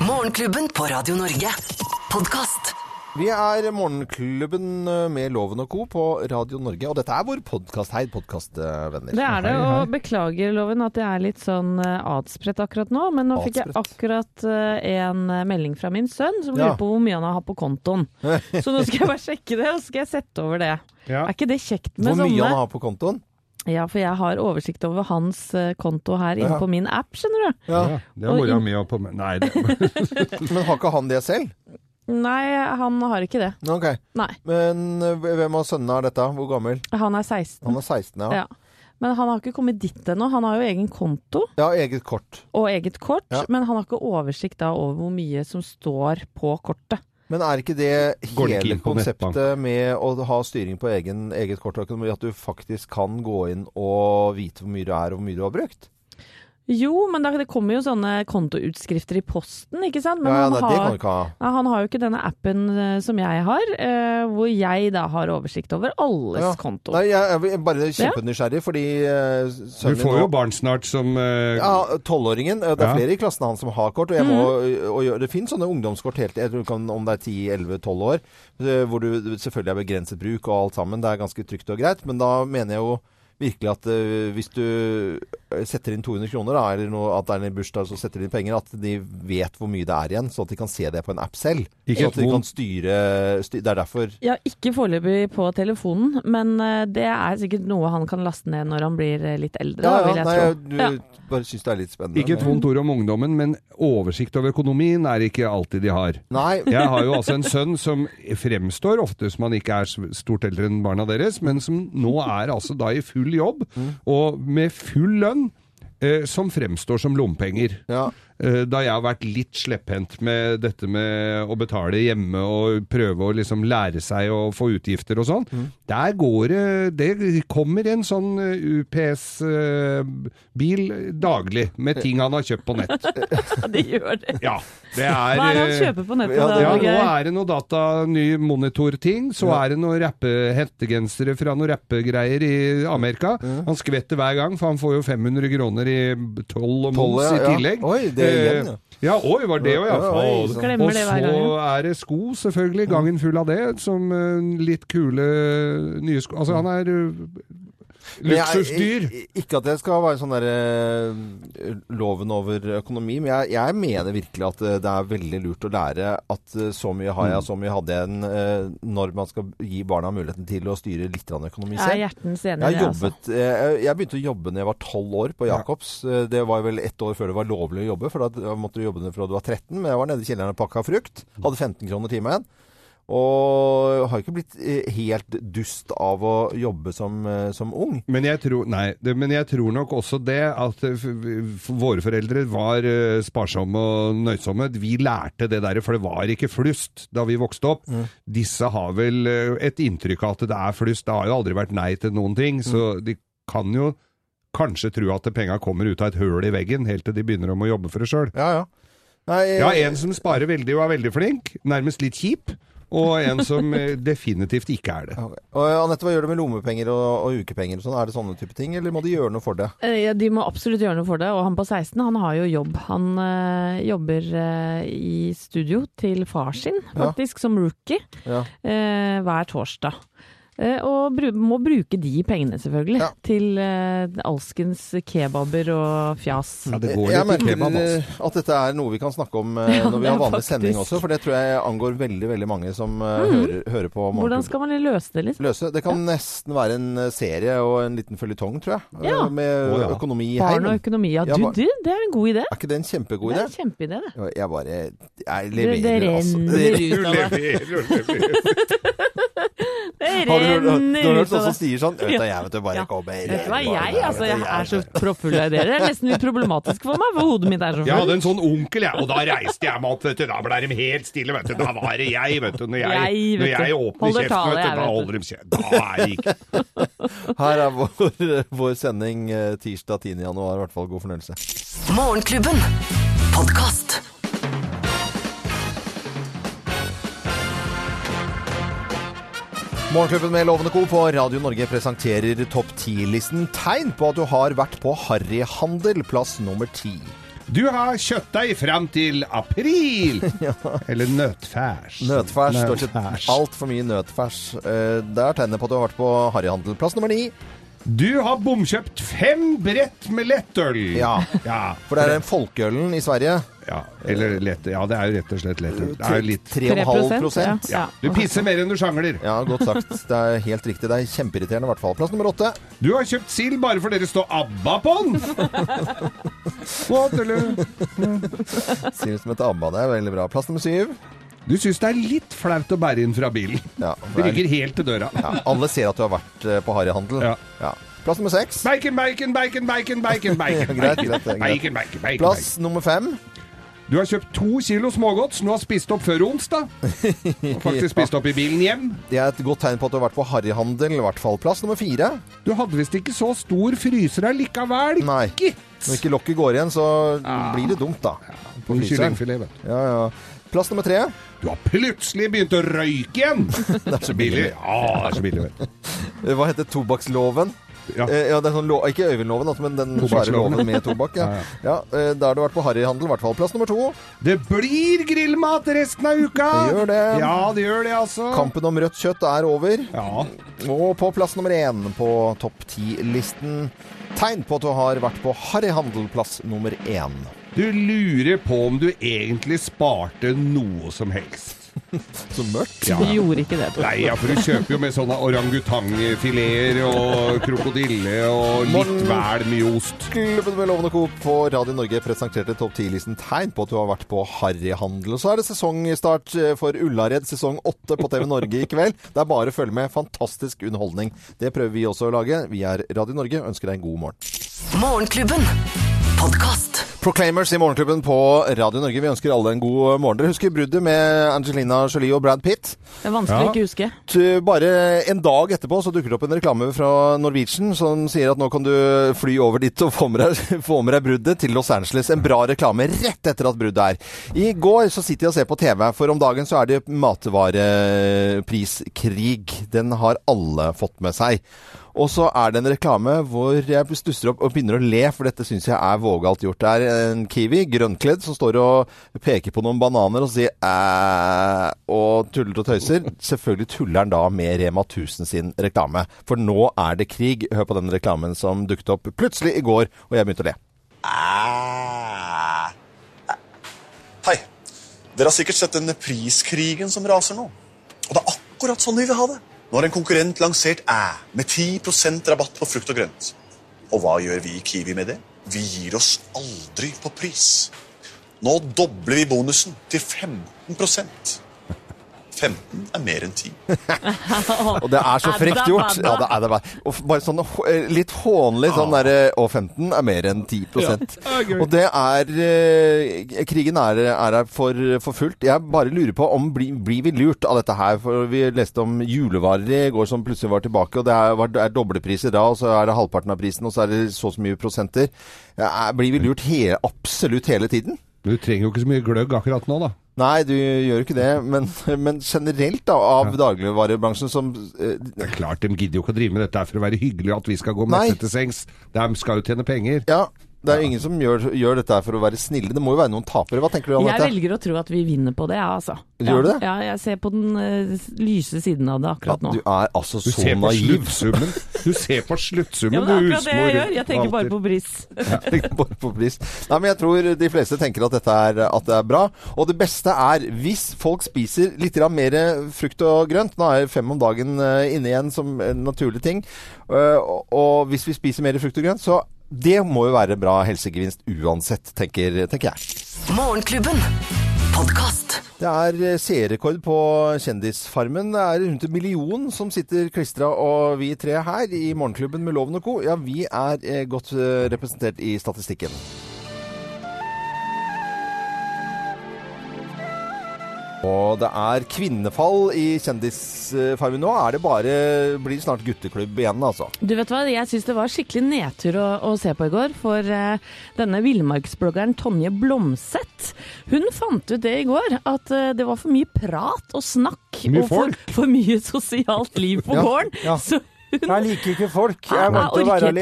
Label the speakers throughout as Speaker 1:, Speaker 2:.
Speaker 1: Morgenklubben på Radio Norge. Podkast.
Speaker 2: Vi er Morgenklubben med Loven og Co. på Radio Norge. Og dette er vår podkast. Hei, podkastvenner.
Speaker 3: Det er det, og beklager loven at jeg er litt sånn eh, adspredt akkurat nå, men nå fikk jeg akkurat eh, en melding fra min sønn som
Speaker 2: Ja.
Speaker 3: på hvor mye han har på kontoen. Så nå skal jeg bare sjekke det, og så skal jeg sette over det.
Speaker 4: Ja.
Speaker 3: Er ikke det kjekt
Speaker 2: Hvor mye
Speaker 3: sånne
Speaker 2: han har på kontoen?
Speaker 3: Ja, for jeg har oversikt over hans eh, konto her inne
Speaker 2: Ja.
Speaker 3: på min app, skjønner du.
Speaker 2: Ja.
Speaker 4: Ja, det har mora mi òg på meg. Nei, det,
Speaker 2: Men har ikke han det selv?
Speaker 3: Nei, han har ikke det.
Speaker 2: Ok.
Speaker 3: Nei.
Speaker 2: Men eh, hvem av sønnene er dette? Hvor gammel?
Speaker 3: Han er 16.
Speaker 2: Han er 16, ja.
Speaker 3: Ja. Men han har ikke kommet dit ennå. Han har jo egen konto
Speaker 2: Ja, eget kort.
Speaker 3: og eget kort,
Speaker 2: Ja.
Speaker 3: men han har ikke oversikt da over hvor mye som står på kortet.
Speaker 2: Men er ikke det
Speaker 4: det
Speaker 2: hele konseptet med å ha styring på egen, eget kort og økonomi, at du faktisk kan gå inn og vite hvor mye du er og hvor mye du har brukt?
Speaker 3: Jo, men det kommer jo sånne kontoutskrifter i posten, ikke sant? Men
Speaker 2: ja, ja,
Speaker 3: han, har,
Speaker 2: ikke ha.
Speaker 3: han har jo ikke denne appen eh, som jeg har, eh, hvor jeg da har oversikt over alles
Speaker 2: Ja.
Speaker 3: konto.
Speaker 2: Nei, jeg er bare kjempenysgjerrig, fordi eh,
Speaker 4: du får jo
Speaker 2: nå
Speaker 4: barn snart som eh,
Speaker 2: Ja, tolvåringen. Det er
Speaker 4: Ja.
Speaker 2: flere i klassen hans som har kort. Og, jeg må, og gjøre- det finnes sånne ungdomskort helt jeg tror om det er 10-11-12 år, hvor du selvfølgelig er begrenset bruk og alt sammen. Det er ganske trygt og greit. Men da mener jeg jo virkelig at uh, hvis du eh, setter inn 200 kroner, da, eller noe, at det er en bursdag, så setter de inn penger, at de vet hvor mye det er igjen, sånn at de kan se det på en app selv.
Speaker 4: Ikke
Speaker 2: Sånn at de kan styre, styre, Det er derfor
Speaker 3: Ja, ikke foreløpig på telefonen, men uh, det er sikkert noe han kan laste ned når han blir litt eldre,
Speaker 2: Ja, ja,
Speaker 3: vil jeg
Speaker 2: nei,
Speaker 3: tro.
Speaker 2: jeg du,
Speaker 3: Ja.
Speaker 2: bare syns det er litt spennende.
Speaker 4: Ikke et vondt ord om ungdommen, men oversikt over økonomien er ikke alltid de har.
Speaker 2: Nei,
Speaker 4: Jeg har jo altså en sønn som fremstår ofte som han ikke er stort eldre enn barna deres, men som nå er altså da i full jobb, og med full lønn, eh, som fremstår som lompenger.
Speaker 2: ja.
Speaker 4: Eh, Da jeg har vært litt slepphendt med dette med å betale hjemme og prøve å liksom lære seg å få utgifter og sånn, der går det Det kommer en sånn UPS-bil daglig med ting han har kjøpt på nett.
Speaker 3: Ja, det gjør det.
Speaker 4: Ja, det er
Speaker 3: Hva er det han
Speaker 4: eh,
Speaker 3: kjøper på nettet?
Speaker 2: ja, det-
Speaker 4: ja, nå er det noe data, ny monitorting. Så
Speaker 2: Ja.
Speaker 4: er det noen rappe hettegensere fra noen rappegreier i Amerika. Han skvetter hver gang, for han får jo 500 kroner i toll og moms
Speaker 2: ja,
Speaker 4: i
Speaker 2: ja.
Speaker 4: tillegg.
Speaker 2: Oi, det er igjen, ja.
Speaker 4: Eh, Ja, oi, var det òg, ja.
Speaker 2: Ja, sånn.
Speaker 4: Og så er det sko, selvfølgelig. Gangen full av det. Som eh, litt kule nye sko. Altså, han er luksusdyr.
Speaker 2: Ikke at jeg skal være sånn derre loven over økonomi, men jeg, jeg mener virkelig at eh, det er veldig lurt å lære at eh, så mye har jeg,
Speaker 4: Mm.
Speaker 2: så mye hadde jeg en, eh, når man skal gi barna muligheten til å styre litt økonomi
Speaker 3: Jeg er
Speaker 2: selv.
Speaker 3: hjertens enig
Speaker 2: Jeg,
Speaker 3: i det, altså.
Speaker 2: jobbet, eh, jeg begynte å jobbe når jeg var tolv år på Jacobs. Eh, Det var vel ett år før det var lovlig å jobbe, for da måtte du jobbe fra du var 13. Men jeg var nede i kjelleren og pakka frukt. Hadde 15 kroner timen. Og har ikke blitt eh, helt dust av å jobbe som, eh, som ung.
Speaker 4: Men jeg, tror, nei, det, men jeg tror nok også det at eh, våre foreldre var sparsomme og nøysomme. Vi lærte det der, for det var ikke flust da vi vokste opp. Disse har vel et inntrykk av at det er flust. Det har jo aldri vært nei til noen ting, så de kan jo kanskje tro at penga kommer ut av et høl i veggen, helt til de begynner om å jobbe for det sjøl.
Speaker 2: Ja, ja. Nei,
Speaker 4: Ja, en som sparer veldig og er veldig flink, nærmest litt kjip, og en som eh, definitivt ikke er det.
Speaker 2: Okay. Og eh, Anette, hva gjør du med lommepenger og, og ukepenger og sånn? Er det sånne type ting, eller må de gjøre noe for det?
Speaker 3: Eh, Ja, de må absolutt gjøre noe for det. Og han på 16 han har jo jobb. Han øh, jobber øh, i studio til far sin,
Speaker 2: Ja.
Speaker 3: faktisk, som rookie,
Speaker 2: Ja.
Speaker 3: øh, hver torsdag. Eh, og må bruke de pengene, selvfølgelig,
Speaker 2: Ja.
Speaker 3: til eh, alskens kebaber og fjas.
Speaker 4: Ja, det går
Speaker 2: Jeg merker
Speaker 4: kebab, altså.
Speaker 2: eh, at dette er noe vi kan snakke om
Speaker 3: Ja,
Speaker 2: når vi har vanlig
Speaker 3: faktisk.
Speaker 2: sending også, for det tror jeg angår veldig veldig mange som
Speaker 3: Mhm.
Speaker 2: hører, hører på
Speaker 3: Hvordan skal man løse det, liksom?
Speaker 2: Løse. Det kan nesten være en serie og en liten føljetong, tror jeg.
Speaker 3: Ja.
Speaker 2: Med
Speaker 4: oh, ja.
Speaker 2: økonomi i
Speaker 3: Barn og økonomi. Ja,
Speaker 2: Ja,
Speaker 3: du, du, det er en god idé.
Speaker 2: Er ikke det en kjempegod idé?
Speaker 3: Det er en kjempeidé, det.
Speaker 2: Jeg bare Jeg leverer,
Speaker 3: det
Speaker 2: det
Speaker 3: renner
Speaker 2: Det-
Speaker 3: ut av det. Det
Speaker 2: Har du hørt,
Speaker 3: renner
Speaker 2: du har hørt noen som sier sånn Vet du, jeg vet du bare
Speaker 3: Ja.
Speaker 2: kommer
Speaker 3: Vet du hva, jeg, altså, jeg er så proppfull av ideer. Det er nesten litt problematisk for meg, for hodet mitt er så
Speaker 4: Jeg hadde en sånn onkel, jeg, og da reiste jeg meg opp, vet du. Da ble de helt stille, vet du. Da var det jeg, vet du. Når jeg,
Speaker 3: Jeg, vet
Speaker 4: når jeg åpner kjeften, vet du, da holder de kjeft. Da er det ikke
Speaker 2: Her er vår, vår sending eh, tirsdag 10. januar. I hvert fall god fornøyelse.
Speaker 1: Morgenklubben. Podkast.
Speaker 2: Morgenklubben med Lovende Co. på Radio Norge presenterer topp 10-listen tegn på at du har vært på harryhandel, plass nummer ti.
Speaker 4: Du har kjøttdeig fram til april! Eller nøtfærs.
Speaker 2: Nøtfærs.
Speaker 4: Nøtfærs.
Speaker 2: altfor mye nøtfærs. Eh, Det er tegnet på at du har vært på harryhandel. Plass nummer ni.
Speaker 4: Du har bomkjøpt fem brett med lettøl.
Speaker 2: Ja.
Speaker 4: ja.
Speaker 2: For det er den folkeølen i Sverige.
Speaker 4: ja. Eller lett, ja, det er jo rett og slett lettøl. Det er litt
Speaker 2: 3,5 prosent.
Speaker 3: Ja.
Speaker 4: Du pisser mer enn du sjangler.
Speaker 2: Ja, godt sagt. Det er helt riktig. Det er kjempeirriterende i hvert fall. Plass nummer åtte.
Speaker 4: Du har kjøpt sild bare for dere står ABBA på den!
Speaker 2: Sild som heter abba. Det er veldig bra. Plass nummer syv.
Speaker 4: Du syns det er litt flaut å bære inn fra bilen.
Speaker 2: Ja,
Speaker 4: Det rykker helt til døra.
Speaker 2: ja, alle ser at du har vært eh, på harryhandel.
Speaker 4: Ja.
Speaker 2: Plass nummer seks.
Speaker 4: Bacon, bacon, bacon, bacon, bacon, bacon.
Speaker 2: Greit, greit, greit.
Speaker 4: Bacon, bacon, bacon,
Speaker 2: Plass nummer fem.
Speaker 4: Du har kjøpt to kilo smågodt som du har spist opp før onsdag. Og faktisk spist opp i bilen hjem.
Speaker 2: Det er et godt tegn på at du har vært på harryhandel, i hvert fall. Plass nummer fire.
Speaker 4: Du hadde visst ikke så stor fryser allikevel.
Speaker 2: Nei.
Speaker 4: Gitt.
Speaker 2: Når ikke lokket går igjen, så blir det dumt, da. På
Speaker 4: kyllingfilet, vet du.
Speaker 2: Ja, ja. Plass nummer tre.
Speaker 4: Du har plutselig begynt å røyke igjen!
Speaker 2: Det er så billig.
Speaker 4: Ja, det er så billig.
Speaker 2: Hva heter tobakksloven?
Speaker 4: Ja.
Speaker 2: Eh, ja, det sånn lo ikke Øyvind-loven, altså, men den svære loven med tobakk. Ja.
Speaker 4: Ja,
Speaker 2: Ja, eh, da har du vært på harryhandel, i hvert fall. Plass nummer to.
Speaker 4: Det blir grillmat resten av uka!
Speaker 2: Det gjør det.
Speaker 4: Ja, det gjør det, altså.
Speaker 2: Kampen om rødt kjøtt er over.
Speaker 4: Ja.
Speaker 2: Og på plass nummer én på topp ti-listen tegn på at du har vært på harryhandelplass nummer én.
Speaker 4: Du lurer på om du egentlig sparte noe som helst.
Speaker 2: Så mørkt.
Speaker 4: Ja.
Speaker 3: Du gjorde ikke det.
Speaker 4: Nei, ja, for du kjøper jo med sånne orangutangfileter og krokodille og litt vel mye ost.
Speaker 2: Klubben med Lovende Coop på Radio Norge presenterte topp 10-listen tegn på at du har vært på harryhandel. Så er det sesongstart eh, for Ullared sesong 8 på TV Norge i kveld. Det er bare å følge med. Fantastisk underholdning. Det prøver vi også å lage. Vi er Radio Norge. Ønsker deg en god morgen.
Speaker 1: Morgenklubben. Podkast.
Speaker 2: Proclaimers i Morgenklubben på Radio Norge. Vi ønsker alle en god morgen. Dere husker bruddet med Angelina Jolie og Brad Pitt?
Speaker 3: Det er vanskelig å
Speaker 4: Ja.
Speaker 3: ikke huske.
Speaker 2: Bare en dag etterpå så dukker det opp en reklame fra Norwegian som sier at nå kan du fly over dit og få med deg, få med deg bruddet til Los Angeles. En bra reklame rett etter at bruddet er. I går så sitter jeg og ser på TV, for om dagen så er det matvarepriskrig. Den har alle fått med seg. Og så er det en reklame hvor jeg stusser opp og begynner å le, for dette syns jeg er vågalt gjort. Det er en kiwi, grønnkledd, som står og peker på noen bananer og sier æ og tuller og tøyser. Selvfølgelig tuller han da med Rema 1000 sin reklame. For nå er det krig. Hør på den reklamen som dukket opp plutselig i går, og jeg begynte å le.
Speaker 5: Hei. Dere har sikkert sett denne priskrigen som raser nå. Og det er akkurat sånn vi vil ha det. Nå har en konkurrent lansert Æ med 10% rabatt på frukt og grønt. Og hva gjør vi i Kiwi med det? Vi gir oss aldri på pris. Nå dobler vi bonusen til 15 15 er mer enn 10.
Speaker 2: Og det er så frekt gjort. Ja, det er det bare. Og bare sånn eh, litt hånlig sånn derre Og 15 er mer enn 10% Og det er eh, Krigen er, er her for, for fullt. Jeg bare lurer på om blir, blir vi lurt av dette her? For vi leste om julevarer i går som plutselig var tilbake, og det er, er doble priser da, og så er det halvparten av prisen, og så er det så og så mye prosenter. Ja, er- blir vi lurt he absolutt hele tiden?
Speaker 4: Men du trenger jo ikke så mye gløgg akkurat nå, da.
Speaker 2: Nei, du gjør jo ikke det. Men, men generelt da, av dagligvarebransjen som eh,
Speaker 4: Det er klart, De gidder jo ikke å drive med dette for å være hyggelig, at vi skal gå med til sengs. De skal jo tjene penger.
Speaker 2: Ja, det er jo ingen som gjør, gjør dette for å være snille. Det må jo være noen tapere. Hva tenker du om
Speaker 3: Jeg
Speaker 2: dette?
Speaker 3: velger å tro at vi vinner på det, ja, altså.
Speaker 2: Gjør du det?
Speaker 3: Ja, jeg ser på den uh, lyse siden av det akkurat nå.
Speaker 2: du er altså
Speaker 4: Du
Speaker 2: så naiv.
Speaker 4: sluttsummen. Du ser på sluttsummen,
Speaker 3: Ja, men det er akkurat det jeg gjør. Jeg tenker bare på bris.
Speaker 2: Bare på bris. Nei, men jeg tror de fleste tenker at dette er, at det er bra. Og det beste er hvis folk spiser litt mer frukt og grønt. Nå er fem om dagen eh, inne igjen som en naturlig ting. Eh, og, og hvis vi spiser mer frukt og grønt, så det må jo være bra helsegevinst uansett, tenker, tenker jeg.
Speaker 1: Morgenklubben. Podcast.
Speaker 2: Det er eh, seerrekord på Kjendisfarmen. Det er rundt en million som sitter klistra, og vi tre her i Morgenklubben med Loven og co., ja, vi er eh, godt eh, representert i statistikken. Og det er kvinnefall i Kjendisfarmen nå. Er det bare Blir det snart gutteklubb igjen, altså.
Speaker 3: Du vet hva, jeg syns det var skikkelig nedtur å, å se på i går. For uh, denne villmarksbloggeren Tonje Blomseth, hun fant ut det i går. At uh, det var for mye prat og snakk. Og for, for mye sosialt liv på
Speaker 2: Ja,
Speaker 3: gården.
Speaker 2: ja.
Speaker 3: Så
Speaker 2: Jeg liker ikke folk. Jeg er vant til å være alene.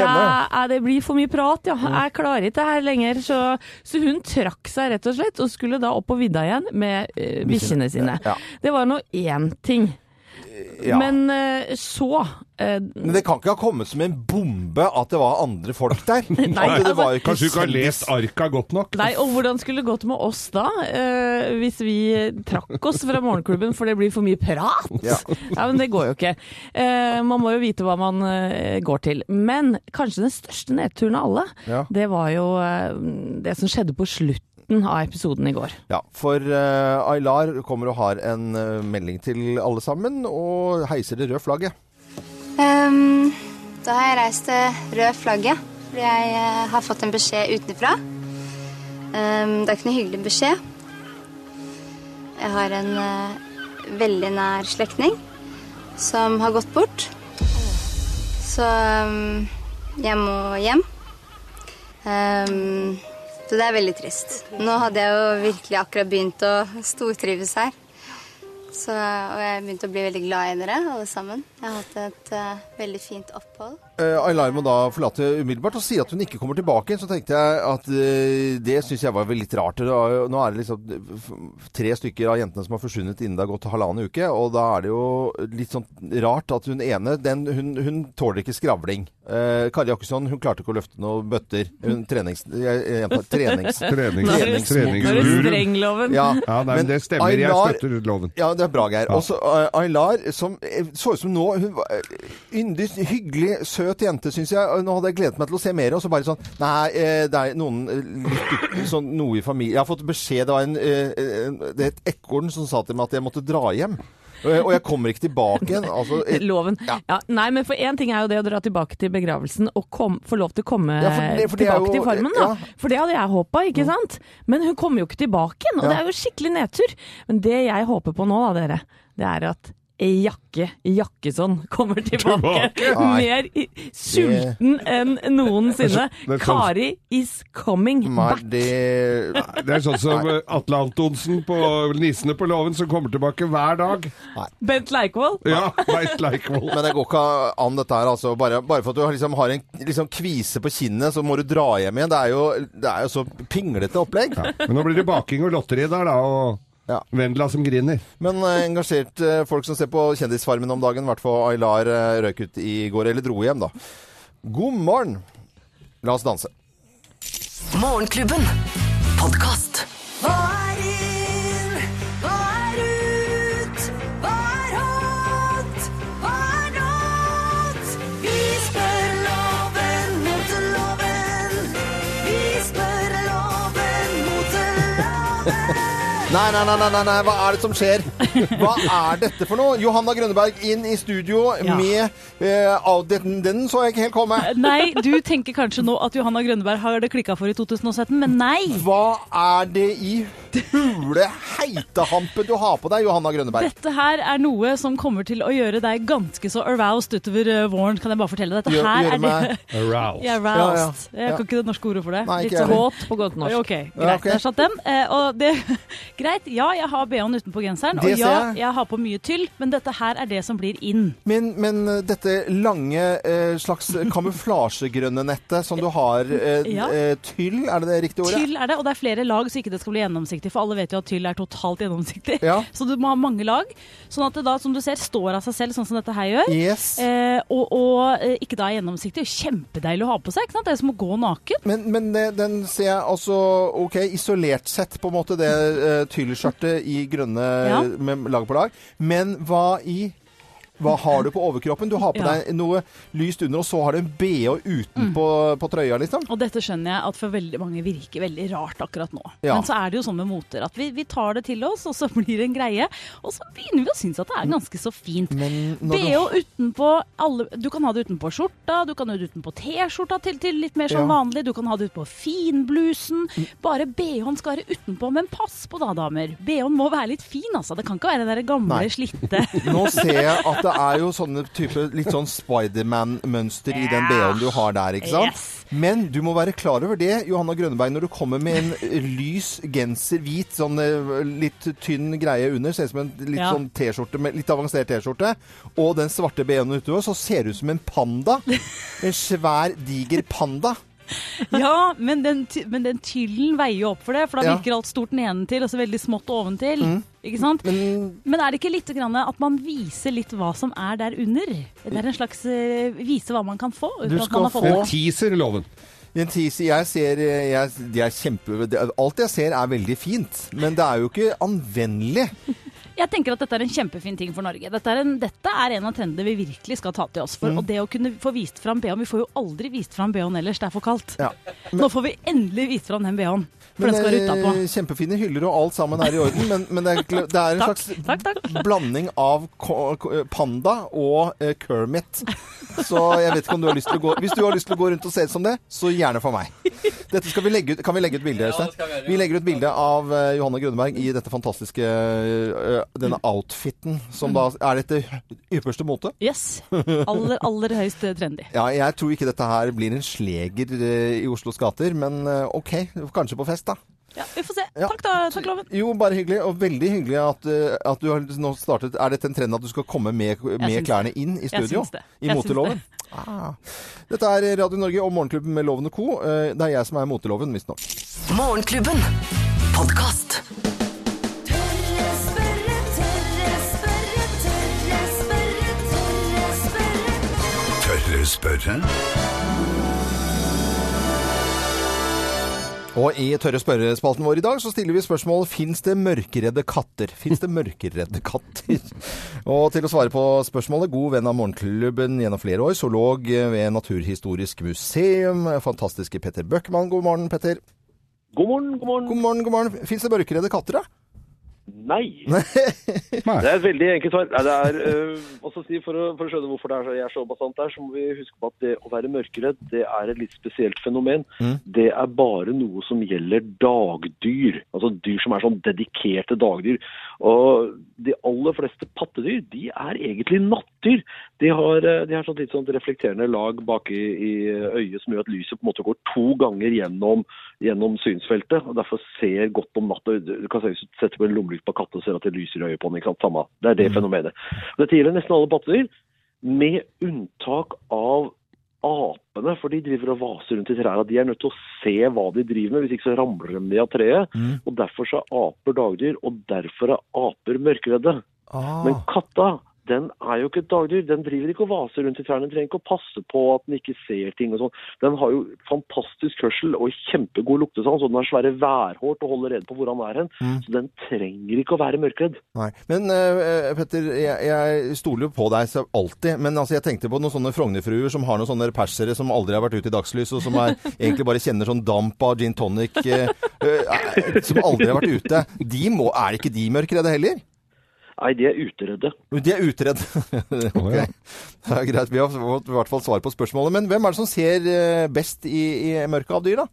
Speaker 3: jeg- det blir for mye prat, ja. Jeg klarer ikke det her lenger. Så, så hun trakk seg rett og slett, og skulle da opp på vidda igjen med uh, bikkjene sine.
Speaker 2: Ja.
Speaker 3: Det var nå én ting.
Speaker 2: Ja.
Speaker 3: Men eh, så eh,
Speaker 2: Men det kan ikke ha kommet som en bombe at det var andre folk der.
Speaker 3: Nei, altså-
Speaker 2: ikke
Speaker 4: Kanskje du ikke har lest arka godt nok?
Speaker 3: Nei, og hvordan skulle det gått med oss da, eh, hvis vi trakk oss fra morgenklubben for det blir for mye prat?
Speaker 2: Ja.
Speaker 3: men det går jo ikke. Eh, man må jo vite hva man eh, går til. Men kanskje den største nedturen av alle,
Speaker 2: Ja.
Speaker 3: det var jo eh, det som skjedde på slutten av episoden i går.
Speaker 2: Ja, for uh, Aylar kommer og har en uh, melding til alle sammen, og heiser det røde flagget.
Speaker 6: Um, da har jeg reist til rød flagget, fordi jeg uh, har fått en beskjed utenfra. Um, det er ikke noe hyggelig beskjed. Jeg har en veldig nær slektning som har gått bort. Så um, jeg må hjem. Ehm, så det er veldig trist. Nå hadde jeg jo virkelig akkurat begynt å stortrives her. Så, og jeg begynte å bli veldig glad i dere, alle sammen. Jeg har hatt et uh, veldig fint opphold.
Speaker 2: Uh, Aylar må da forlate umiddelbart og si at hun ikke kommer tilbake. Så tenkte jeg at uh, det syns jeg var vel litt rart. Nå er det liksom eh, tre stykker av jentene som har forsvunnet innen det har gått halvannen uke. Og da er det jo litt sånn rart at hun ene den, hun, hun tåler ikke skravling. Uh, Kari Jakkesson hun klarte ikke å løfte noen bøtter. Hun trenings... Jeg, jeg gjentar trenings...
Speaker 4: Trenings,
Speaker 3: trenings, er
Speaker 2: Trenings-
Speaker 3: det
Speaker 4: treningsguru.
Speaker 3: strengloven.
Speaker 2: Ja,
Speaker 4: Ja, nei, men det stemmer. Jeg
Speaker 2: Aylar-
Speaker 4: støtter loven.
Speaker 2: Ja, det er bra, Geir.
Speaker 4: Ja.
Speaker 2: Også uh, Aylar, som eh, så ut som nå Hun var eh, yndig, hyggelig, søt jente, syns jeg. Nå hadde jeg gledet meg til å se mer, og så bare sånn Nei, eh, det er noen eh, litt sånn noe i familien Jeg har fått beskjed Det var en, eh, Det er et ekorn som sa til meg at jeg måtte dra hjem. Og jeg, kommer ikke tilbake igjen. Altså, et,
Speaker 3: Loven.
Speaker 2: Ja.
Speaker 3: Ja. nei, men for én ting er jo det å dra tilbake til begravelsen og kom, få lov til å komme
Speaker 2: Ja, for det- for det
Speaker 3: tilbake
Speaker 2: jo-
Speaker 3: til Farmen, da.
Speaker 2: Mm.
Speaker 3: For det hadde jeg håpa, ikke sant? Men hun kommer jo ikke tilbake igjen, og det er jo skikkelig nedtur. Men det jeg håper på nå, da, dere, det er at Jakke Jakkesson kommer tilbake.
Speaker 4: Tilbake?
Speaker 3: Mer i- sulten enn noensinne.
Speaker 4: Det sånn-
Speaker 3: Kari is coming
Speaker 2: Nei,
Speaker 3: back.
Speaker 2: det
Speaker 4: Det er sånn som Atle Antonsen på Nissene på låven, som kommer tilbake hver dag.
Speaker 3: Bent Leikvoll.
Speaker 4: Ja, Bent Leikvoll.
Speaker 2: Men det går ikke an dette her, altså. Bare, bare for at du har liksom, har en liksom, kvise på kinnet, så må du dra hjem igjen. Det er jo, det er jo så pinglete opplegg.
Speaker 4: Men nå blir det baking og lotteri der, da. Og
Speaker 2: Ja.
Speaker 4: Vendela som griner.
Speaker 2: Men eh, engasjert eh, folk som ser på Kjendisfarmen om dagen, i hvert fall Aylar eh, røk ut i går, eller dro hjem, da. God morgen! La oss danse.
Speaker 1: Morgenklubben. Podkast.
Speaker 2: Nei, nei, nei, nei, nei, hva er det som skjer? Hva er dette for noe? Johanna Grønneberg inn i studio
Speaker 7: Ja.
Speaker 2: med eh, av- den, den så jeg ikke helt komme.
Speaker 7: Nei, du tenker kanskje nå at Johanna Grønneberg har det klikka for i 2017, men nei!
Speaker 2: Hva er det i hule heitehampe du har på deg, Johanna Grønneberg?
Speaker 7: Dette her er noe som kommer til å gjøre deg ganske så aroused utover eh, våren, kan jeg bare fortelle. Dette
Speaker 2: Gjør-
Speaker 7: her
Speaker 2: gjøre
Speaker 7: er det
Speaker 4: Aroused.
Speaker 7: Ja,
Speaker 2: Ja, ja.
Speaker 7: aroused. Jeg kan ikke det norske ordet for det.
Speaker 2: Nei, ikke
Speaker 7: Litt så
Speaker 3: våt på godt norsk.
Speaker 7: Ok, greit.
Speaker 2: Ja, ok.
Speaker 7: Der satt den. Eh, og det, greit, ja, jeg har BH-en utenpå genseren,
Speaker 2: Det
Speaker 7: og ja,
Speaker 2: jeg.
Speaker 7: jeg har på mye tyll, men dette her er det som blir inn.
Speaker 2: Men, men eh, dette lange eh, slags kamuflasjegrønne nettet som du har, eh,
Speaker 7: Ja.
Speaker 2: eh, tyll, er det det riktige ordet?
Speaker 7: Tyll er det, og det er flere lag så ikke det skal bli gjennomsiktig, for alle vet jo at tyll er totalt gjennomsiktig.
Speaker 2: Ja.
Speaker 7: Så du må ha mange lag, sånn at det da, som du ser, står av seg selv, sånn som dette her gjør.
Speaker 2: Yes.
Speaker 7: Eh, og, og eh, ikke da er gjennomsiktig. Kjempedeilig å ha på seg. ikke sant? Det er som å gå naken.
Speaker 2: Men, men den ser jeg altså OK, isolert sett, på en måte, det uh, tyllskjørtet i grønne
Speaker 7: Ja.
Speaker 2: med lag på lag. Men hva i hva har du på overkroppen? Du har på
Speaker 7: Ja.
Speaker 2: deg noe lyst under, og så har du en bh utenpå på trøya, liksom.
Speaker 7: Og dette skjønner jeg at for veldig mange virker veldig rart akkurat nå.
Speaker 2: Ja.
Speaker 7: Men så er det jo sånn med moter at vi, vi tar det til oss, og så blir det en greie. Og så begynner vi å synes at det er ganske så fint. Bh du... Utenpå alle Du kan ha det utenpå skjorta, du kan ha det utenpå T-skjorta til, til litt mer sånn
Speaker 2: Ja.
Speaker 7: vanlig, du kan ha det utenpå finblusen. Bare BH-en skal være utenpå, men pass på da, damer. BH-en må være litt fin, altså. Det kan ikke være den der gamle,
Speaker 2: Nei.
Speaker 7: slitte
Speaker 2: Nå ser jeg at det er jo sånne type litt sånn Spiderman-mønster i den BH-en du har der, ikke sant?
Speaker 3: Yes.
Speaker 2: Men du må være klar over det, Johanna Grønneberg, når du kommer med en lys genser, hvit, sånn eh, litt tynn greie under, ser ut som en litt
Speaker 7: Ja.
Speaker 2: sånn T-skjorte, litt avansert T-skjorte, og den svarte BH-en utover, så ser du ut som en panda. En svær, diger panda.
Speaker 7: Ja, men den, men den tyllen veier jo opp for det, for da
Speaker 2: Ja.
Speaker 7: virker alt stort nedentil og så veldig smått oventil. Ikke sant?
Speaker 2: Men
Speaker 7: Men er det ikke litt grann at man viser litt hva som er der under? Det er en slags uh, vise hva man kan få
Speaker 2: Du
Speaker 7: at
Speaker 2: skal
Speaker 7: man
Speaker 2: få-
Speaker 4: En teaser, loven.
Speaker 2: En teaser, jeg ser jeg, de er kjempe, det, Alt jeg ser er veldig fint, men det er jo ikke anvendelig.
Speaker 7: Jeg tenker at dette er en kjempefin ting for Norge. Dette er en, dette er en av trendene vi virkelig skal ta til oss. For, Og det å kunne få vist fram BH-en Vi får jo aldri vist fram BH-en ellers, det er for kaldt.
Speaker 2: Ja.
Speaker 7: Nå får vi endelig vist fram den BH-en. For
Speaker 2: Men,
Speaker 7: den skal være utapå.
Speaker 2: eh, Kjempefine hyller og alt sammen er i orden, men, men det, er, det er en
Speaker 7: Takk,
Speaker 2: slags
Speaker 7: takk, takk.
Speaker 2: blanding av ko- panda og eh, Kermit. Så jeg vet ikke om du har lyst til å gå Hvis du har lyst til å gå rundt og se ut som det, så gjerne for meg. Dette skal vi legge ut, kan vi legge ut bilde? Øystein? vi, legger ut bilde av uh, Johanne Grønneberg i dette fantastiske uh, denne outfiten, som da er dette ypperste mote.
Speaker 7: Yes. Aller, aller høyst eh, trendy.
Speaker 2: Ja, jeg tror ikke dette her blir en sleger eh, i Oslos gater, men eh, OK, kanskje på fest, da.
Speaker 7: Ja, vi får se.
Speaker 2: Ja.
Speaker 7: Takk, da. Takk, Loven.
Speaker 2: Jo, bare hyggelig. Og veldig hyggelig at, eh, at du har nå startet Er dette en trend at du skal komme med, med klærne inn i
Speaker 7: Jeg
Speaker 2: studio?
Speaker 7: syns det.
Speaker 2: I moteloven? Det. Ah. Dette er Radio Norge og Morgenklubben med Loven og Co. Eh, Det er jeg som er moteloven, visstnok.
Speaker 1: Morgenklubben. Podkast.
Speaker 8: Tørre spørre,
Speaker 2: Og i Tørre spørrespalten vår i dag så stiller vi spørsmål Fins det mørkeredde katter. Fins det mørkeredde katter? Og til å svare på spørsmålet, god venn av Morgenklubben gjennom flere år, zoolog ved Naturhistorisk museum, fantastiske Petter Bøckmann. God morgen, Petter.
Speaker 9: God morgen, god morgen.
Speaker 2: God morgen, god morgen. Fins det mørkeredde katter, da?
Speaker 9: Nei.
Speaker 4: Nei.
Speaker 9: Det er et veldig enkelt svar. Det er, øh, si, for, å, for å skjønne hvorfor det er så, jeg er så bastant der, så må vi huske på at det å være mørkeredd, det er et litt spesielt fenomen.
Speaker 2: Mm.
Speaker 9: Det er bare noe som gjelder dagdyr. Altså dyr som er sånn dedikerte dagdyr. Og de aller fleste pattedyr, de er egentlig nattdyr. De har, eh, de har sånn litt sånn reflekterende lag bak i, i øyet som gjør at lyset på en måte går to ganger gjennom, gjennom synsfeltet, og derfor ser godt om natta. Du kan se hvis du setter på en lommelykt på katten og ser at det lyser i øyet på den. ikke sant? Samme. Det er det fenomenet. Og Dette gjelder nesten alle pattedyr, med unntak av apene, for de driver og vaser rundt i trærne. De er nødt til å se hva de driver med, hvis ikke så ramler de av treet. Og Derfor så er aper dagdyr, og derfor er aper mørkredde.
Speaker 2: Ah.
Speaker 9: Men katta, den er jo ikke et dagdyr. Den driver ikke og vaser rundt i trærne. Den trenger ikke å passe på at den ikke ser ting og sånn. Den har jo fantastisk hørsel og kjempegod luktesans, og den har svære værhårt og holder rede på hvor han er hen. Så den trenger ikke å være mørkredd.
Speaker 2: Nei. Men uh, Petter, jeg, jeg stoler jo på deg så alltid. Men altså, jeg tenkte på noen sånne Frognerfruer som har noen sånne persere som aldri har vært ute i dagslys, og som er, egentlig bare kjenner sånn damp av gin tonic, uh, uh, som aldri har vært ute. De må, er ikke de mørkredde heller?
Speaker 9: Nei, de er utredde.
Speaker 2: De er utredde.
Speaker 4: ja.
Speaker 2: Det er greit. Vi har fått i hvert fall svar på spørsmålet. Men hvem er det som ser eh, best i, i mørket av dyr, da?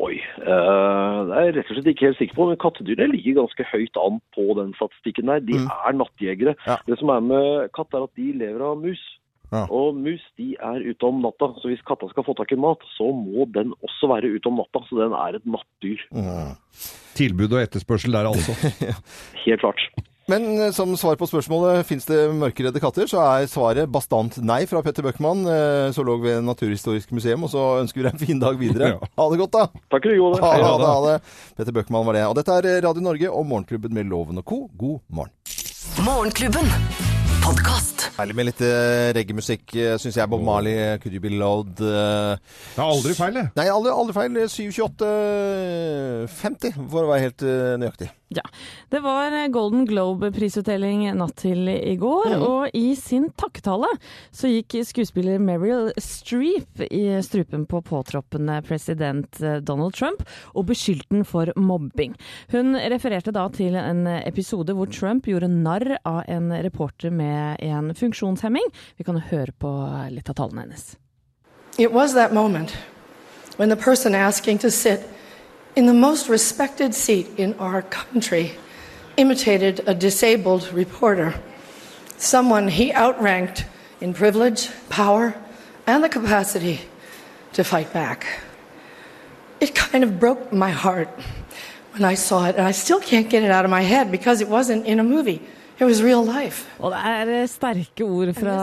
Speaker 9: Oi, eh, det er jeg rett og slett ikke helt sikker på, men kattedyrene ligger ganske høyt an på den statistikken der. De er nattjegere.
Speaker 2: Ja.
Speaker 9: Det som er med katt, er at de lever av mus.
Speaker 2: Ja.
Speaker 9: Og mus de er ute om natta, så hvis katta skal få tak i mat, så må den også være ute om natta. Så den er et nattdyr.
Speaker 4: Tilbud og etterspørsel der, altså.
Speaker 9: Helt klart.
Speaker 2: Men eh, som svar på spørsmålet fins det mørkeredde katter, så er svaret bastant nei fra Petter Bøckmann, eh, zoolog ved Naturhistorisk museum. Og så ønsker vi deg en fin dag videre. Ha det godt, da!
Speaker 9: Takk i like måte.
Speaker 2: Ha, ha det, ha det. Petter Bøckmann var det. Og dette er Radio Norge og Morgenklubben med Loven og co. God morgen.
Speaker 1: Morgenklubben. Podkast.
Speaker 2: Herlig med litt eh, reggaemusikk, uh, syns jeg. Bob Marley, Could You Be Loved eh.
Speaker 4: Det er aldri feil, det.
Speaker 2: Nei, aldri, aldri feil. 72850, for å være helt eh, nøyaktig.
Speaker 3: Ja. Det var Golden Globe-prisutdeling natt til i går, og i sin takketale så gikk skuespiller Meryl Streep i strupen på påtroppende president eh, Donald Trump og beskyldte den for mobbing. Hun refererte da til en episode hvor Trump gjorde narr av en reporter med en funksjonshemming. Vi kan høre på eh, litt av tallene hennes.
Speaker 10: It was that moment when the person asking to sit in the most respected seat in our country imitated a disabled reporter someone he outranked in privilege, power, and the capacity to fight back. It kind of broke my heart when I saw it, and I still can't get it out of my head because it wasn't in a movie. It was real life.
Speaker 3: Og det er eh, sterke ord fra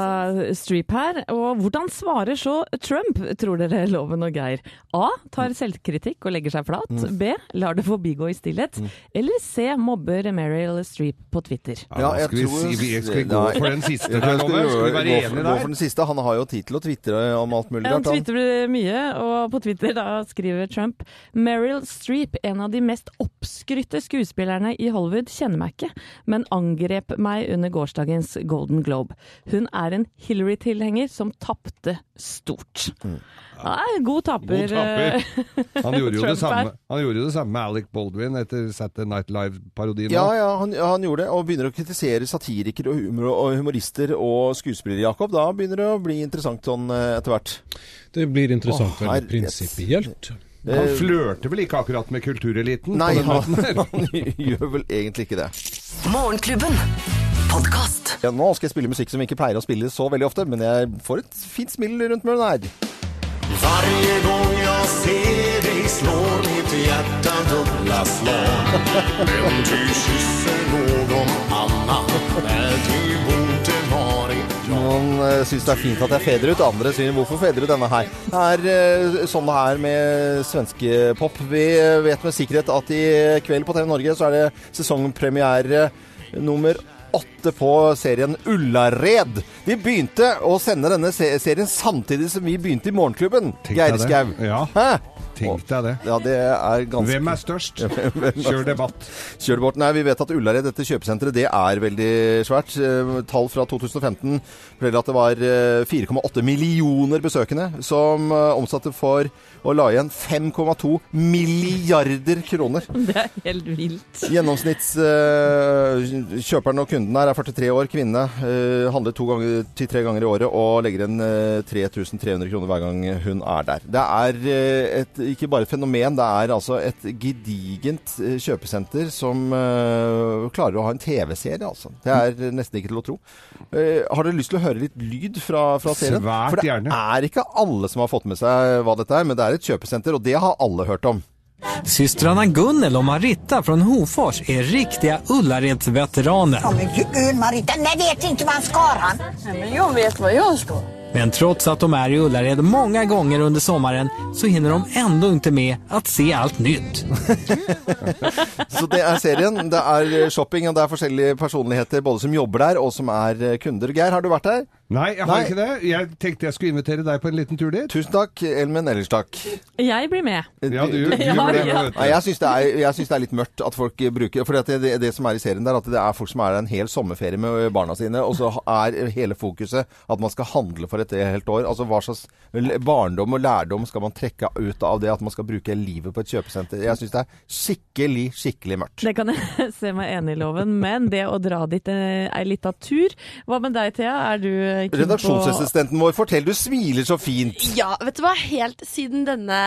Speaker 3: Streep her. Og hvordan svarer så Trump, tror dere, Loven og Geir? A. Tar selvkritikk og legger seg flat.
Speaker 2: Mm.
Speaker 3: B. Lar det forbigå i stillhet. Eller C. Mobber Meryl Streep på Twitter.
Speaker 4: Ja, skal vi si- vi- skal vi gå for den siste der, Loven? Skal vi være
Speaker 2: Gå for den siste. Han har jo tid til å tvitre om alt mulig.
Speaker 3: Han tvitrer mye, og på Twitter da skriver Trump Meryl Streep, en av de mest oppskrytte skuespillerne i Hollywood, kjenner meg ikke, men angrep meg under gårsdagens Golden Globe. Hun er en Hillary-tilhenger som tapte stort. Ja, god taper.
Speaker 4: God taper.
Speaker 3: eh,
Speaker 4: Han gjorde, jo det samme, han gjorde jo det samme med Alec Baldwin etter Saturday Night Live-parodien.
Speaker 2: Ja, ja, han, han gjorde det, og begynner å kritisere satirikere og, humor, og humorister og skuespillere, Jakob. Da begynner det å bli interessant sånn eh, etter hvert.
Speaker 8: Det blir interessant,
Speaker 2: oh,
Speaker 8: veldig prinsipielt.
Speaker 4: Han flørter vel ikke akkurat med kultureliten?
Speaker 2: Nei,
Speaker 4: på den
Speaker 2: han,
Speaker 4: måten
Speaker 2: han gjør vel egentlig ikke det.
Speaker 1: Morgenklubben. Podcast.
Speaker 2: Ja, nå skal jeg spille musikk som vi ikke pleier å spille så veldig ofte, men jeg får et fint smil rundt munnen her.
Speaker 11: Varje gång jag ser dig slår mitt hjärta dubbla slag Men du kysser någon annan när du varit
Speaker 2: Noen uh, syns det er fint at jeg feder ut, andre syns hvorfor feder du denne her? Det er eh, sånn det er med svenskepop. Vi eh, vet med sikkerhet at i kveld på TV Norge så er det sesongpremiere nummer åtte på serien Ullared. Vi begynte å sende denne serien samtidig som vi begynte i Morgenklubben. Geir. Skau.
Speaker 4: Ja.
Speaker 2: Hæ?
Speaker 4: Tenk deg det.
Speaker 2: Ja, det er ganske
Speaker 4: Hvem er størst? Kjør debatt.
Speaker 2: Kjør debatt. Nei, vi vet at Ullared, dette kjøpesenteret, det er veldig svært. Eh, Tall fra 2015 forteller at det var eh, 4,8 millioner besøkende som eh, omsatte for å la igjen 5,2 milliarder kroner.
Speaker 3: Det er helt vilt.
Speaker 2: Gjennomsnittskjøperen og kunden her er 43 år, kvinne. eh, handler to ganger til tre ganger i året og legger igjen eh, 3300 kroner hver gang hun er der. Det er eh, et, ikke bare et fenomen, det er altså et gedigent eh, kjøpesenter som eh, klarer å ha en TV-serie, altså. Det er nesten ikke til å tro. Eh, har dere lyst til å høre litt lyd fra, fra serien?
Speaker 4: Svært gjerne.
Speaker 2: For det er ikke alle som har fått med seg hva dette er, men det er et kjøpesenter, og det har alle hørt om.
Speaker 12: Systrarna Gunnel og Marita fra Hofors er riktige Ullaredsveteraner.
Speaker 13: Men gud nej vet ikke skar han. Men jeg vet vad jag skal.
Speaker 12: Men trots at de er i Ullared mange ganger under sommaren så hinner de ennå ikke med å se alt nytt.
Speaker 2: Så det er serien. Det er shopping, og det er forskjellige personligheter både som jobber der, og som er kunder. Geir, har du vært der?
Speaker 4: Nei, jeg har
Speaker 2: Nei.
Speaker 4: ikke det. Jeg tenkte jeg skulle invitere deg på en liten tur dit.
Speaker 2: Tusen takk, Elmen. Ellers takk.
Speaker 3: Jeg blir med.
Speaker 4: Ja, du, du
Speaker 3: Ja,
Speaker 4: blir med,
Speaker 3: ja.
Speaker 2: Nei, jeg syns det, synes det er litt mørkt at folk bruker For det, det, det som er i serien der, at det er folk som er der en hel sommerferie med barna sine, og så er hele fokuset at man skal handle for et helt år. Altså hva slags barndom og lærdom skal man trekke ut av det at man skal bruke livet på et kjøpesenter? Jeg syns det er skikkelig, skikkelig mørkt.
Speaker 3: Det kan jeg se meg enig i, Loven, men det å dra dit er ei lita tur Hva med deg, Thea? Er du keen
Speaker 2: Redaksjonsassistenten vår, fortell, du smiler så fint.
Speaker 14: Ja, vet du hva? Helt siden denne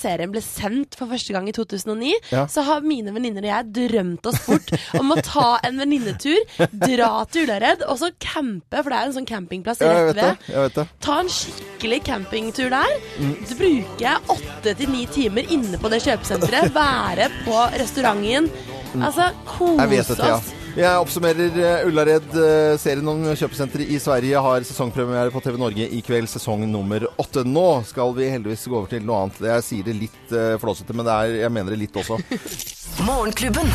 Speaker 14: serien ble sendt for første gang i 2009,
Speaker 2: Ja.
Speaker 14: så har mine venninner og jeg drømt oss bort om å ta en venninnetur, dra til Ullared og så campe, for det er en sånn campingplass
Speaker 2: jeg
Speaker 14: rett ved. Ta en skikkelig campingtur der.
Speaker 2: Mm.
Speaker 14: Jeg åtte til ni timer inne på det kjøpesenteret. Være på restauranten. Altså,
Speaker 2: Mm. Vet
Speaker 14: kose oss.
Speaker 2: Jeg oppsummerer eh, Ullared. eh, Serien om kjøpesenteret i Sverige har sesongpremiere på TV Norge i kveld, sesong nummer åtte. Nå skal vi heldigvis gå over til noe annet. Jeg sier det litt uh, flåsete, men er, jeg mener det litt også.
Speaker 1: Morgenklubben.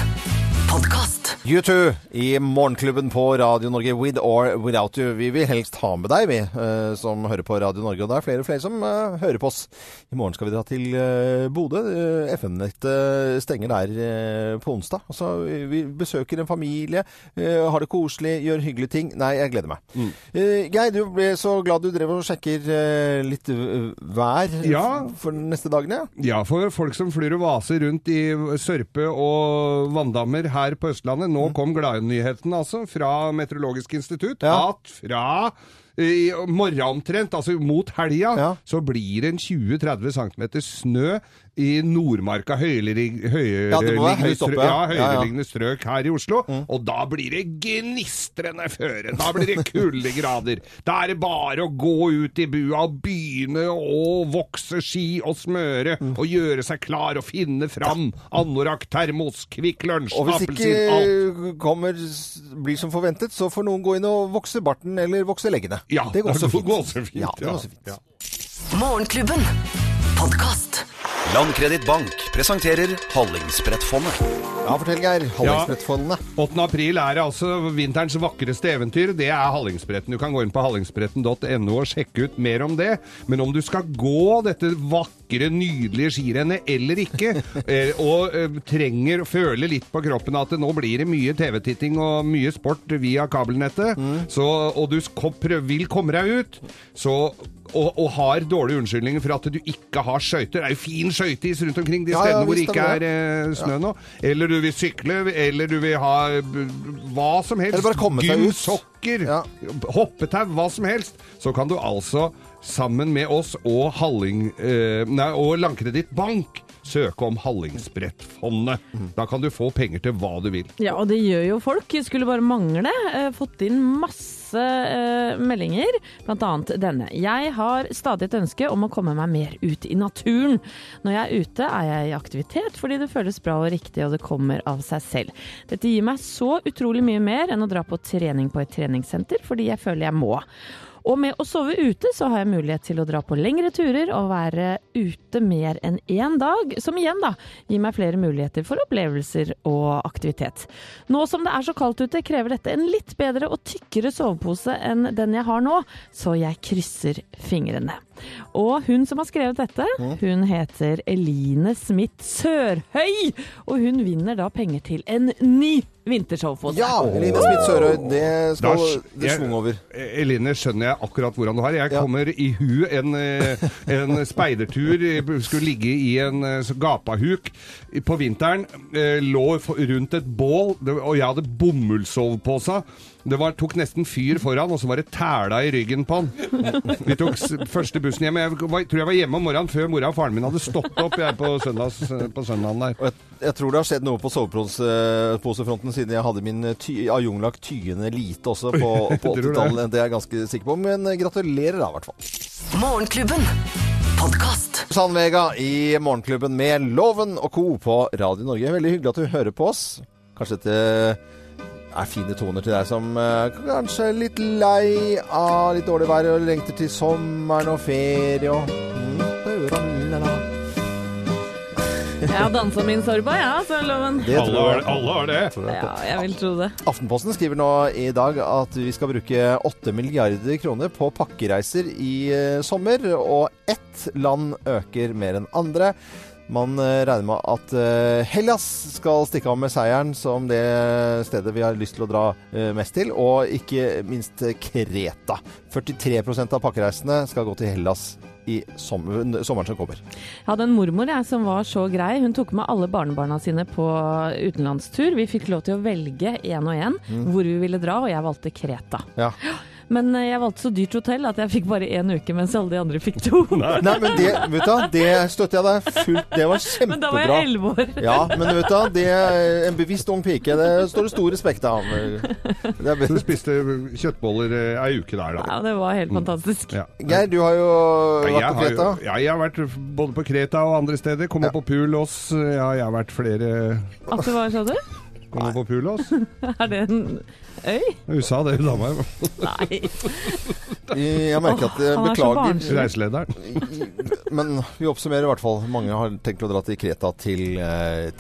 Speaker 1: Podkast.
Speaker 2: U2 i Morgenklubben på Radio Norge, With or Without You. Vi vil helst ha med deg, vi eh, som hører på Radio Norge. Og det er flere og flere som uh, hører på oss. I morgen skal vi dra til uh, Bodø. Uh, FM-nettet stenger der på onsdag. Altså, vi besøker en familie, har det koselig, gjør hyggelige ting. Nei, jeg gleder meg. Eh, Geir, du ble så glad du drev og sjekker litt vær
Speaker 4: Ja.
Speaker 2: for de neste dagene.
Speaker 4: Ja, for folk som flyr og vaser rundt i sørpe og vanndammer her på Østlandet. Nå kom gladnyheten altså fra Meteorologisk institutt at fra i morgen omtrent, altså mot helga, så blir det en 20-30 cm snø i Nordmarka, høyereliggende høyere-
Speaker 2: Ja, det må være høyt
Speaker 4: strø-
Speaker 2: ja.
Speaker 4: ja,
Speaker 2: Ja, ja.
Speaker 4: strøk her i Oslo. Og da blir det gnistrende føre. Da blir det kuldegrader. Da er det bare å gå ut i bua og begynne å vokse ski og smøre
Speaker 2: Mm.
Speaker 4: og gjøre seg klar og finne fram anorakk, termos, Kvikk Lunsj,
Speaker 2: Og hvis
Speaker 4: appelsin, alt.
Speaker 2: ikke kommer, blir som forventet, så får noen gå inn og vokse barten eller vokse leggene.
Speaker 4: Ja,
Speaker 2: det går også
Speaker 4: går
Speaker 2: fint.
Speaker 4: også fint,
Speaker 2: Ja, det går også fint.
Speaker 1: Morgenklubben. Podkast.
Speaker 15: Landkreditt Bank presenterer Hallingsbrettfondet.
Speaker 2: Ja, fortell Geir. Hallingsbrettfondene.
Speaker 4: 8. april er altså vinterens vakreste eventyr. Det er Hallingsbretten. Du kan gå inn på hallingsbretten.no og sjekke ut mer om det. Men om du skal gå dette vakre, nydelige skirennet eller ikke, eh, og eh, trenger å føle litt på kroppen at nå blir det mye TV-titting og mye sport via kabelnettet, så, og du vil komme deg ut, så og, og har dårlige unnskyldninger for at du ikke har skøyter. Det er jo fin skøyteis rundt omkring de stedene hvor det ikke
Speaker 2: er
Speaker 4: eh, snø nå. Eller du vil sykle, eller du vil ha hva som helst.
Speaker 2: Eller bare komme deg ut.
Speaker 4: Gymsokker, hoppetau, hva som helst. Så kan du altså, sammen med oss og, Halling, eh, nei, og Landkreditt Bank, søke om Hallingsbrettfondet. Da kan du få penger til hva du vil.
Speaker 3: Ja, og det gjør jo folk. Skulle bare mangle. Eh, fått inn masse eh, meldinger, annet denne. Jeg har stadig et ønske om å komme meg mer ut i naturen. Når jeg er ute er jeg i aktivitet fordi det føles bra og riktig, og det kommer av seg selv. Dette gir meg så utrolig mye mer enn å dra på trening på et treningssenter, fordi jeg føler jeg må. Og med å sove ute så har jeg mulighet til å dra på lengre turer og være ute mer enn én dag, som igjen da gir meg flere muligheter for opplevelser og aktivitet. Nå som det er så kaldt ute, krever dette en litt bedre og tykkere sovepose enn den jeg har nå, så jeg krysser fingrene. Og hun som har skrevet dette, hun heter Eline Smith Sørhøy, og hun vinner da penger til en ny vintersovepose.
Speaker 2: Ja, Eline Smith Sørhøy, det skal det svung over.
Speaker 4: Eline, skjønner jeg akkurat hvordan du har. Jeg kommer i hu en, eh, en speidertur, skulle ligge i en eh, gapahuk på vinteren, eh, lå rundt et bål, og jeg hadde bomullssovepose. Det var, tok nesten fyr foran, og så var det tæla i ryggen på han. Vi tok s- første bussen hjem. Jeg var, tror jeg var hjemme om morgenen før mora og faren min hadde stått opp jeg, på, søndags, på søndagen der.
Speaker 2: Og jeg, jeg tror det har skjedd noe på soveposefronten siden jeg hadde min eh, ty, Ajunglak tyende lite også på, på
Speaker 1: det?
Speaker 2: 80-tallet. Det er jeg ganske sikker på. Men eh, gratulerer da, i hvert fall.
Speaker 1: Morgenklubben. Podkast.
Speaker 2: Sandvega i Morgenklubben med Loven og co. på Radio Norge. Veldig hyggelig at du hører på oss. Kanskje dette er fine toner til deg som eh, kanskje er litt lei av litt dårlig vær og lengter til sommeren og ferie og mm.
Speaker 3: Jeg har dansa min sorba, ja, så loven.
Speaker 2: Det tror jeg.
Speaker 4: alle har det.
Speaker 3: Ja, jeg vil tro det.
Speaker 2: Aftenposten skriver nå i dag at vi skal bruke 8 milliarder kroner på pakkereiser i eh, sommer, og ett land øker mer enn andre. Man eh, regner med at eh, Hellas skal stikke av med seieren som det stedet vi har lyst til å dra eh, mest til, og ikke minst Kreta. 43% av pakkereisene skal gå til Hellas i sommer, sommeren som kommer.
Speaker 3: Jeg hadde en mormor jeg, som var så grei. Hun tok med alle barnebarna sine på utenlandstur. Vi fikk lov til å velge én og én
Speaker 2: Mm.
Speaker 3: hvor vi ville dra, og jeg valgte Kreta.
Speaker 2: Ja.
Speaker 3: Men eh, jeg valgte så dyrt hotell at jeg fikk bare én uke, mens alle de andre fikk to.
Speaker 2: Nei, men det, vet du, det støtter jeg deg fullt Det var kjempebra.
Speaker 3: Men da var jeg elleve år.
Speaker 2: Ja, men vet du, det er en bevisst ung pike. Det står det stor respekt av. Det er
Speaker 4: Du spiste kjøttboller eh, ei uke der, da.
Speaker 3: Ja, det var helt fantastisk.
Speaker 4: Ja.
Speaker 2: Geir, du har jo vært
Speaker 4: jeg
Speaker 2: på Kreta.
Speaker 4: jo- Ja, jeg har vært både på Kreta og andre steder. Kommer på Pulos. Ja, jeg har vært flere
Speaker 3: At det var, sa du?
Speaker 4: Kommer på Pulos.
Speaker 3: Er det en øy?
Speaker 4: USA, det er jo dama.
Speaker 3: Nei.
Speaker 2: Jeg merker at jeg
Speaker 3: Åh, han er så
Speaker 2: beklager
Speaker 3: barnslig.
Speaker 4: Reiselederen.
Speaker 2: Men vi oppsummerer i hvert fall. Mange har tenkt å dra til Kreta til eh,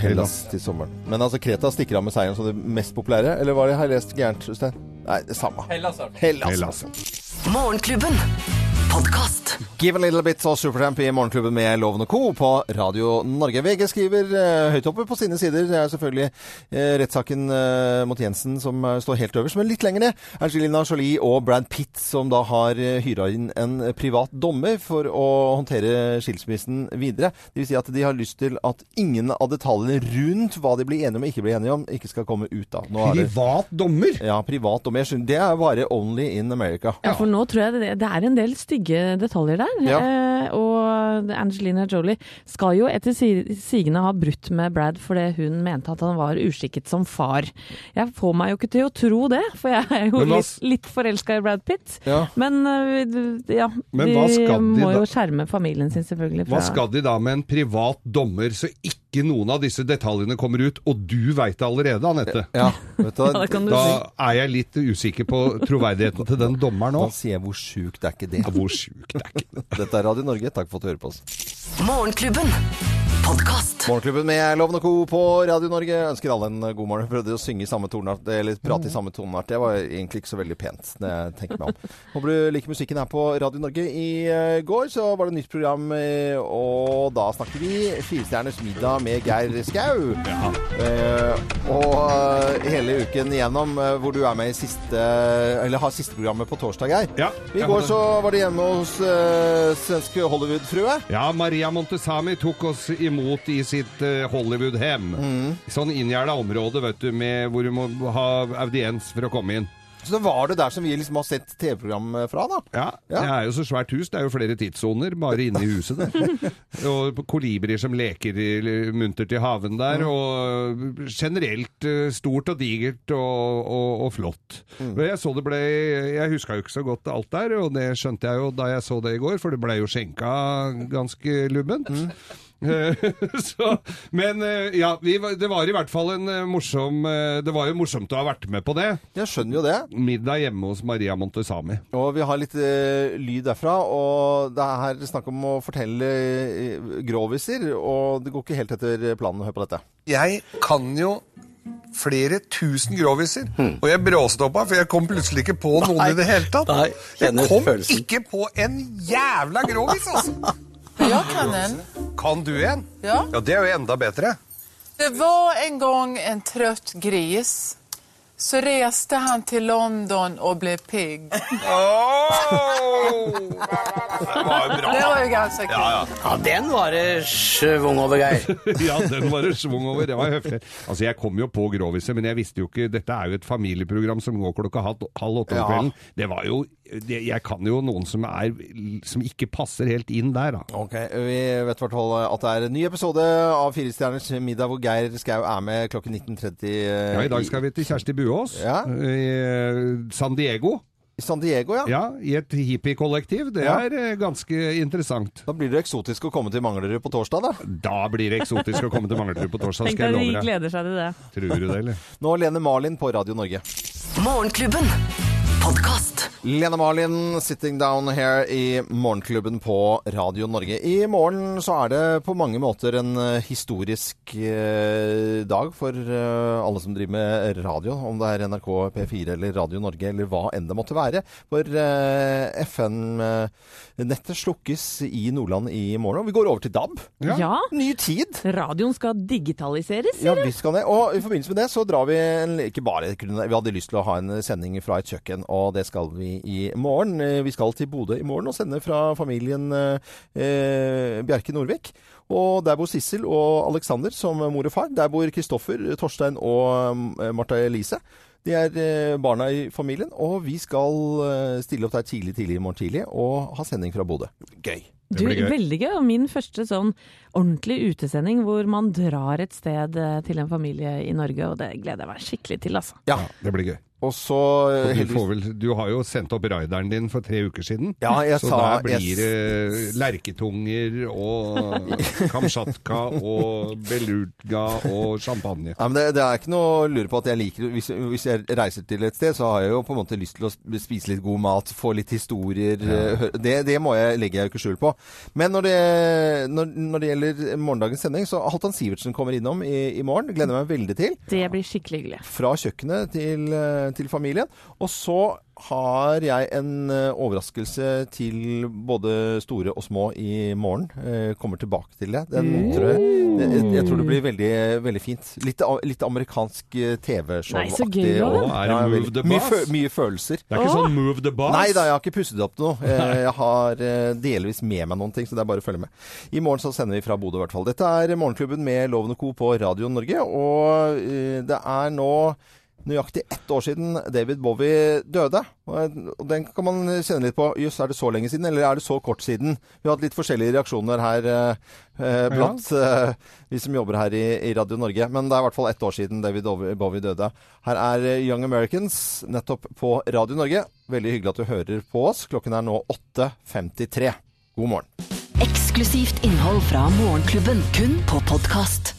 Speaker 2: Hellas til sommeren. Men altså, Kreta stikker av med seieren som det mest populære, eller var det har jeg lest gærent, Øystein? Nei, det samme.
Speaker 1: Hellas, altså.
Speaker 2: Hellas.
Speaker 4: Hellas.
Speaker 1: Morgenklubben. Podkast.
Speaker 2: Give a little bit of Supertramp i Morgenklubben med Loven og Co. på Radio Norge. VG skriver eh, høyt oppe på sine sider. Det er selvfølgelig eh, rettssaken eh, mot Jensen som eh, står helt øverst. Men litt lenger ned Angelina Jolie og Brad Pitt som da har eh, hyra inn en privat dommer for å håndtere skilsmissen videre. Det vil si at de har lyst til at ingen av detaljene rundt hva de blir enige om og ikke blir enige om, ikke skal komme ut. da. Nå er det-
Speaker 4: Privat dommer?
Speaker 2: Ja, privat dommer. Jeg skjønner- Det er bare only in America.
Speaker 3: Ja, for nå tror jeg det, det er en del stygge detaljer der.
Speaker 2: Ja.
Speaker 3: Eh, og Angelina Jolie skal jo etter si- sigende ha brutt med Brad fordi hun mente at han var uskikket som far. Jeg får meg jo ikke til å tro det, for jeg er jo
Speaker 4: hva
Speaker 3: litt, litt forelska i Brad Pitt.
Speaker 4: Ja.
Speaker 3: Men eh, ja,
Speaker 4: Men
Speaker 3: de må jo skjerme familien sin selvfølgelig.
Speaker 4: Hva skal de da med en privat dommer, så ikke noen av disse detaljene kommer ut, og du veit det allerede, Anette?
Speaker 2: Ja?
Speaker 3: Ja, det
Speaker 4: da er jeg litt usikker på troverdigheten til den dommeren
Speaker 2: Da sier jeg hvor sjukt er ikke det.
Speaker 4: Hvor sjukt er ikke det?
Speaker 2: Dette er Radio Norge. Takk for at du hører på oss.
Speaker 1: Morgenklubben. Podcast.
Speaker 2: Morgenklubben med Loven og Co. på Radio Norge jeg ønsker alle en god morgen. Jeg prøvde å synge i samme tonart, eller prate i samme toneart. Det var egentlig ikke så veldig pent, når jeg tenker meg om. Håper du liker musikken her på Radio Norge. I eh, går så var det nytt program, eh, og da snakket vi Firestjerners middag med Geir Skau. Eh, og eh, hele uken igjennom, eh, hvor du er med i siste Eller har siste programmet på torsdag, Geir.
Speaker 4: Ja,
Speaker 2: I går
Speaker 4: hadde-
Speaker 2: så var det hjemme hos uh, svenske Hollywood-frue.
Speaker 4: Ja, Maria Montesami tok oss imot i sitt Hollywood-hem. Sånn inngjerda område, vet du, med, hvor du må ha audiens for å komme inn.
Speaker 2: Så var det der som vi liksom har sett TV-program fra, da.
Speaker 4: Ja,
Speaker 2: Ja.
Speaker 4: det er jo så svært hus. Det er jo flere tidssoner bare inne i huset der. og kolibrier som leker muntert i haven der. Og generelt eh, stort og digert og, og, og flott. Mm. Jeg så det ble Jeg huska jo ikke så godt alt der, og det skjønte jeg jo da jeg så det i går, for det ble jo skjenka ganske lubbent. så, men eh, ja, vi, det var i hvert fall en eh, morsom eh, Det var jo morsomt å ha vært med på det.
Speaker 2: Jeg skjønner jo det.
Speaker 4: Middag hjemme hos Maria Montesami.
Speaker 2: Og vi har litt uh, lyd derfra, og det er her snakk om å fortelle uh, groviser, og det går ikke helt etter planen. Hør på dette.
Speaker 16: Jeg kan jo flere tusen groviser, og jeg bråstoppa, for jeg kom plutselig ikke på noen
Speaker 17: Nei.
Speaker 16: i det hele tatt.
Speaker 17: Nei,
Speaker 16: jeg kom
Speaker 17: følelsen.
Speaker 16: ikke på en jævla grovis, altså!
Speaker 18: Jag kan en.
Speaker 16: Kan du en?
Speaker 18: Ja.
Speaker 16: Ja, det er jo enda bedre.
Speaker 18: Det var en gang en trøtt gris. Så reste han til London og ble pigg.
Speaker 16: Det var jo bra.
Speaker 18: Det var ju ganska kul.
Speaker 16: Ja,
Speaker 17: Ja, den var det svung over, Geir.
Speaker 4: ja, den var det svung over. Det var høflig. Altså, jeg kom jo på Groviset, men jeg visste jo ikke Dette er jo et familieprogram som går klokka halv, halv åtte om
Speaker 2: Ja.
Speaker 4: kvelden. Det var jo det, Jeg kan jo noen som er Som ikke passer helt inn der, da.
Speaker 2: Ok, Vi vet hvert fall at det er en ny episode av Firestjerners middag hvor Geir Skau er med klokken 19.30. eh,
Speaker 4: Ja, I dag skal vi til Kjersti Buås
Speaker 2: Ja.
Speaker 4: i eh, San Diego.
Speaker 2: I San Diego, ja.
Speaker 4: Ja, I et hippiekollektiv. Det
Speaker 2: Ja.
Speaker 4: er eh, ganske interessant.
Speaker 2: Da blir det eksotisk å komme til Manglerud på torsdag, da.
Speaker 4: Da blir det eksotisk å komme til Manglerud på torsdag,
Speaker 3: Tenk
Speaker 4: skal
Speaker 3: deg
Speaker 4: jeg
Speaker 3: de
Speaker 4: love deg.
Speaker 3: gleder seg til det.
Speaker 4: Tror du det, eller?
Speaker 2: Nå Lene Marlin på Radio Norge.
Speaker 1: Morgenklubben. Podkast.
Speaker 2: Lena Marlin, 'Sitting Down Here' i Morgenklubben på Radio Norge. I morgen så er det på mange måter en eh, historisk eh, dag for eh, alle som driver med radio, om det er NRK, P4 eller Radio Norge eller hva enn det måtte være. For FN-nettet slukkes i Nordland i morgen, og vi går over til DAB.
Speaker 3: Ja.
Speaker 2: Ny tid.
Speaker 3: Radioen skal digitaliseres,
Speaker 2: Ja,
Speaker 3: sier du?
Speaker 2: Ja, vi skal det. Og i forbindelse med det så drar vi en, ikke bare Vi hadde lyst til å ha en sending fra et kjøkken, og det skal vi i morgen. Eh, Vi skal til Bodø i morgen og sende fra familien eh, eh, Bjerke Norvik. Og der bor Sissel og Alexander som mor og far. Der bor Kristoffer, Torstein og eh, Martha Elise. De er barna i familien, og vi skal stille opp der tidlig, tidlig i morgen tidlig og ha sending fra Bodø. Gøy.
Speaker 3: Du, veldig gøy. Og min første sånn ordentlig utesending hvor man drar et sted til en familie i Norge, og det gleder jeg meg skikkelig til, altså.
Speaker 2: Ja,
Speaker 4: det blir gøy.
Speaker 2: Og så eh,
Speaker 4: du,
Speaker 2: heldigvis
Speaker 4: får vel, du har jo sendt opp raideren din for tre uker siden.
Speaker 2: Ja, jeg
Speaker 4: så
Speaker 2: sa-
Speaker 4: der blir
Speaker 2: jeg-
Speaker 4: det lerketunger og kamsjatka og belurga og champagne.
Speaker 2: Ja, men det, det er ikke noe å lure på at jeg liker hvis, hvis jeg reiser til et sted, så har jeg jo på en måte lyst til å spise litt god mat, få litt historier. ja. Det, det må jeg, legger jeg ikke skjul på. Men når det, når, når det gjelder morgendagens sending, så Halvdan Sivertsen kommer innom i, i morgen. Gleder meg veldig til.
Speaker 3: Det blir skikkelig hyggelig.
Speaker 2: Fra kjøkkenet til eh, eh, til familien. Og så har jeg en eh, overraskelse til både store og små i morgen. Eh, kommer tilbake til det. Den
Speaker 3: Mm.
Speaker 2: tror jeg, jeg, jeg tror det blir veldig, veldig fint. Litt, litt amerikansk eh, TV-show-aktig.
Speaker 4: Er
Speaker 2: mye, fø- mye følelser.
Speaker 4: Det er ikke sånn Move the Boss?
Speaker 2: Nei da, jeg har ikke pusset opp noe. Eh, Jeg har eh, delvis med meg noen ting, så det er bare å følge med. I morgen så sender vi fra Bodø i hvert fall. Dette er Morgenklubben med Loven og Co. på Radio Norge, og eh, det er nå nøyaktig ett år siden David Bowie døde. Og den kan man kjenne litt på. Jøss, er det så lenge siden, eller er det så kort siden? Vi har hatt litt forskjellige reaksjoner her eh, blant blant eh, vi som jobber her i, i Radio Norge. Men det er i hvert fall ett år siden David Bowie Bowie døde. Her er eh, Young Americans nettopp på Radio Norge. Veldig hyggelig at du hører på oss. Klokken er nå 8.53. God morgen.
Speaker 1: Eksklusivt innhold fra Morgenklubben, kun på podkast.